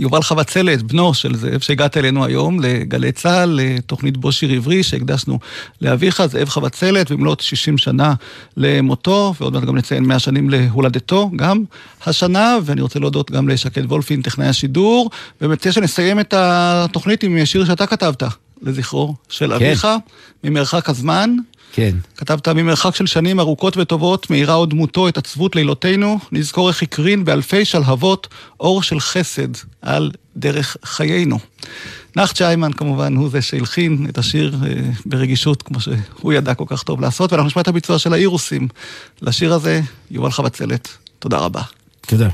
D: יובל חבצלת, בנו של זאב, שהגעת אלינו היום לגלי צה"ל, לתוכנית בו שיר עברי שהקדשנו לאביך, זאב חבצלת, במלאת 60 שנה למותו, ועוד מעט גם נציין 100 שנים להולדתו, גם השנה, ואני רוצה להודות גם לשקד וולפין, טכנאי השידור, ומציע שנסיים את התוכנית עם שיר שאתה כתבת, לזכרו של
N: כן.
D: אביך, ממרחק הזמן.
N: כן.
D: כתבת ממרחק של שנים ארוכות וטובות, מאירה עוד דמותו את עצבות לילותינו, נזכור איך הקרין באלפי שלהבות אור של חסד על דרך חיינו. נחצ'ה איימן כמובן הוא זה שהלחין את השיר אה, ברגישות, כמו שהוא ידע כל כך טוב לעשות, ואנחנו נשמע את הביצוע של האירוסים. לשיר הזה, יובל חבצלת, תודה רבה.
N: תודה.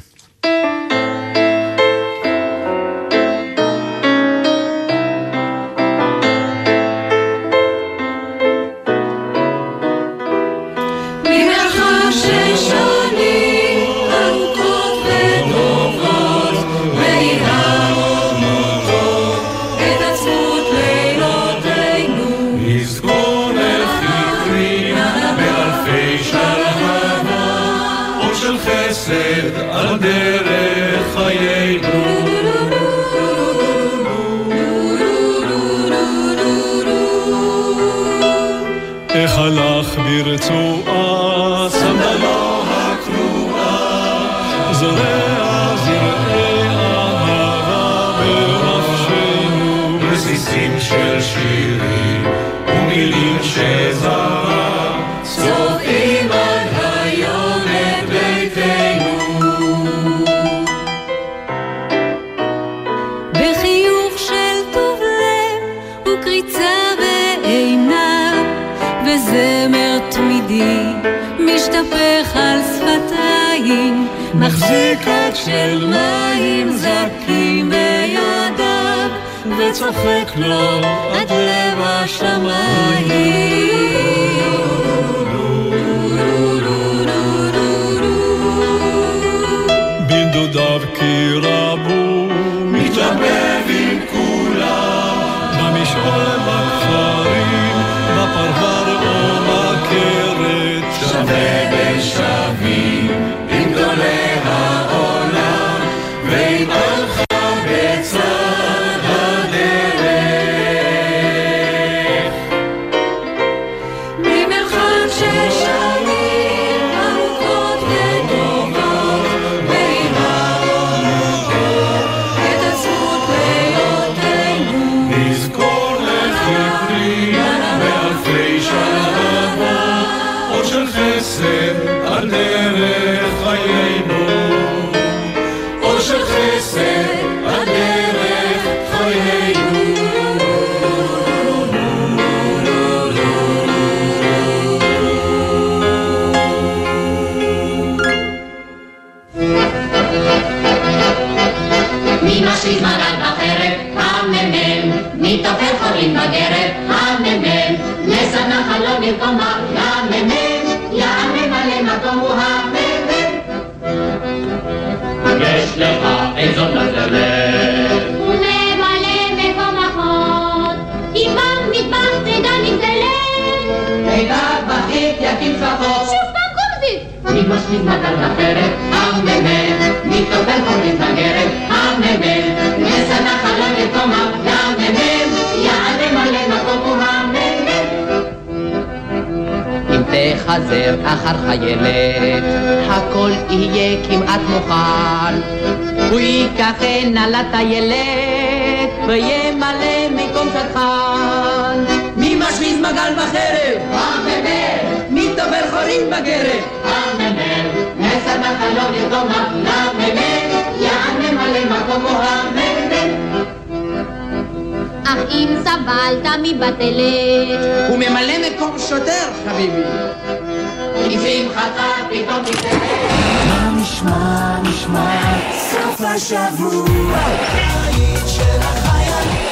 O: מחזיקות של מים זקים בידיו וצוחק לו עד לב השמיים.
P: בנדודיו כי רבו, מתערבב עם כולם, במשעול, בכפרים,
C: מגל בחרב? הממ"מ. מי תופר חורים בגרב? הממ"מ. לסדנה חלום במקומה? הממ"מ. יעמם מקום הוא הממ"מ.
Q: אם תחזר אחר חיילת, הכל יהיה כמעט מוכן. הוא ייקח הנה לטיילת, וימלא מקום שטחן. מי משמיז מגל בחרב?
C: הממ"מ.
Q: מי תופר חורים בגרב?
C: המחלות ידומה למ"מ, יען ממלא מקומו המ"מ. אך אם סבלת מבטלת,
Q: הוא ממלא מקום שוטר, חביבי.
O: מה נשמע, נשמע, סוף השבוע. העיד של החיילים.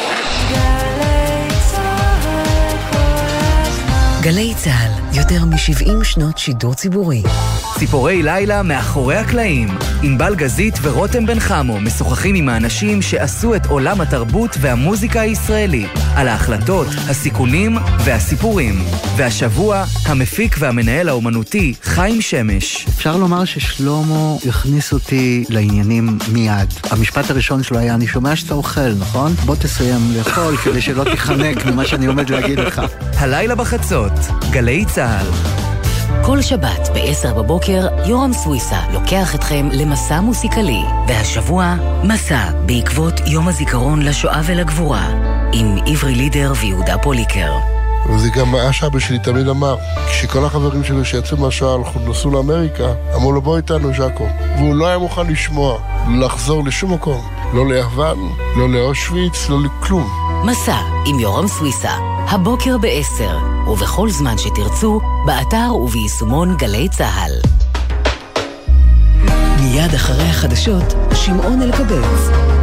A: גלי צה"ל יותר מ-70 שנות שידור ציבורי.
R: ציפורי לילה מאחורי הקלעים. ענבל גזית ורותם בן חמו משוחחים עם האנשים שעשו את עולם התרבות והמוזיקה הישראלי. על ההחלטות, הסיכונים והסיפורים. והשבוע, המפיק והמנהל האומנותי חיים שמש.
S: אפשר לומר ששלמה הכניס אותי לעניינים מיד. המשפט הראשון שלו היה, אני שומע שאתה אוכל, נכון? בוא תסיים לאכול כדי שלא תיחנק ממה שאני עומד להגיד לך.
R: הלילה בחצות, גלי צה"ל.
A: כל שבת ב-10 בבוקר, יורם סוויסה לוקח אתכם למסע מוסיקלי. והשבוע, מסע בעקבות יום הזיכרון לשואה ולגבורה, עם עברי לידר ויהודה פוליקר.
T: וזה גם מה שאבא שלי תמיד אמר, כשכל החברים שלו שיצאו מהשואה הלכו, נסעו לאמריקה, אמרו לו בוא איתנו ז'אקו. והוא לא היה מוכן לשמוע, לחזור לשום מקום. לא ליוון, לא לאושוויץ, לא לכלום.
A: מסע עם יורם סוויסה, הבוקר ב-10, ובכל זמן שתרצו, באתר וביישומון גלי צה"ל. מיד אחרי החדשות, שמעון אלקבץ.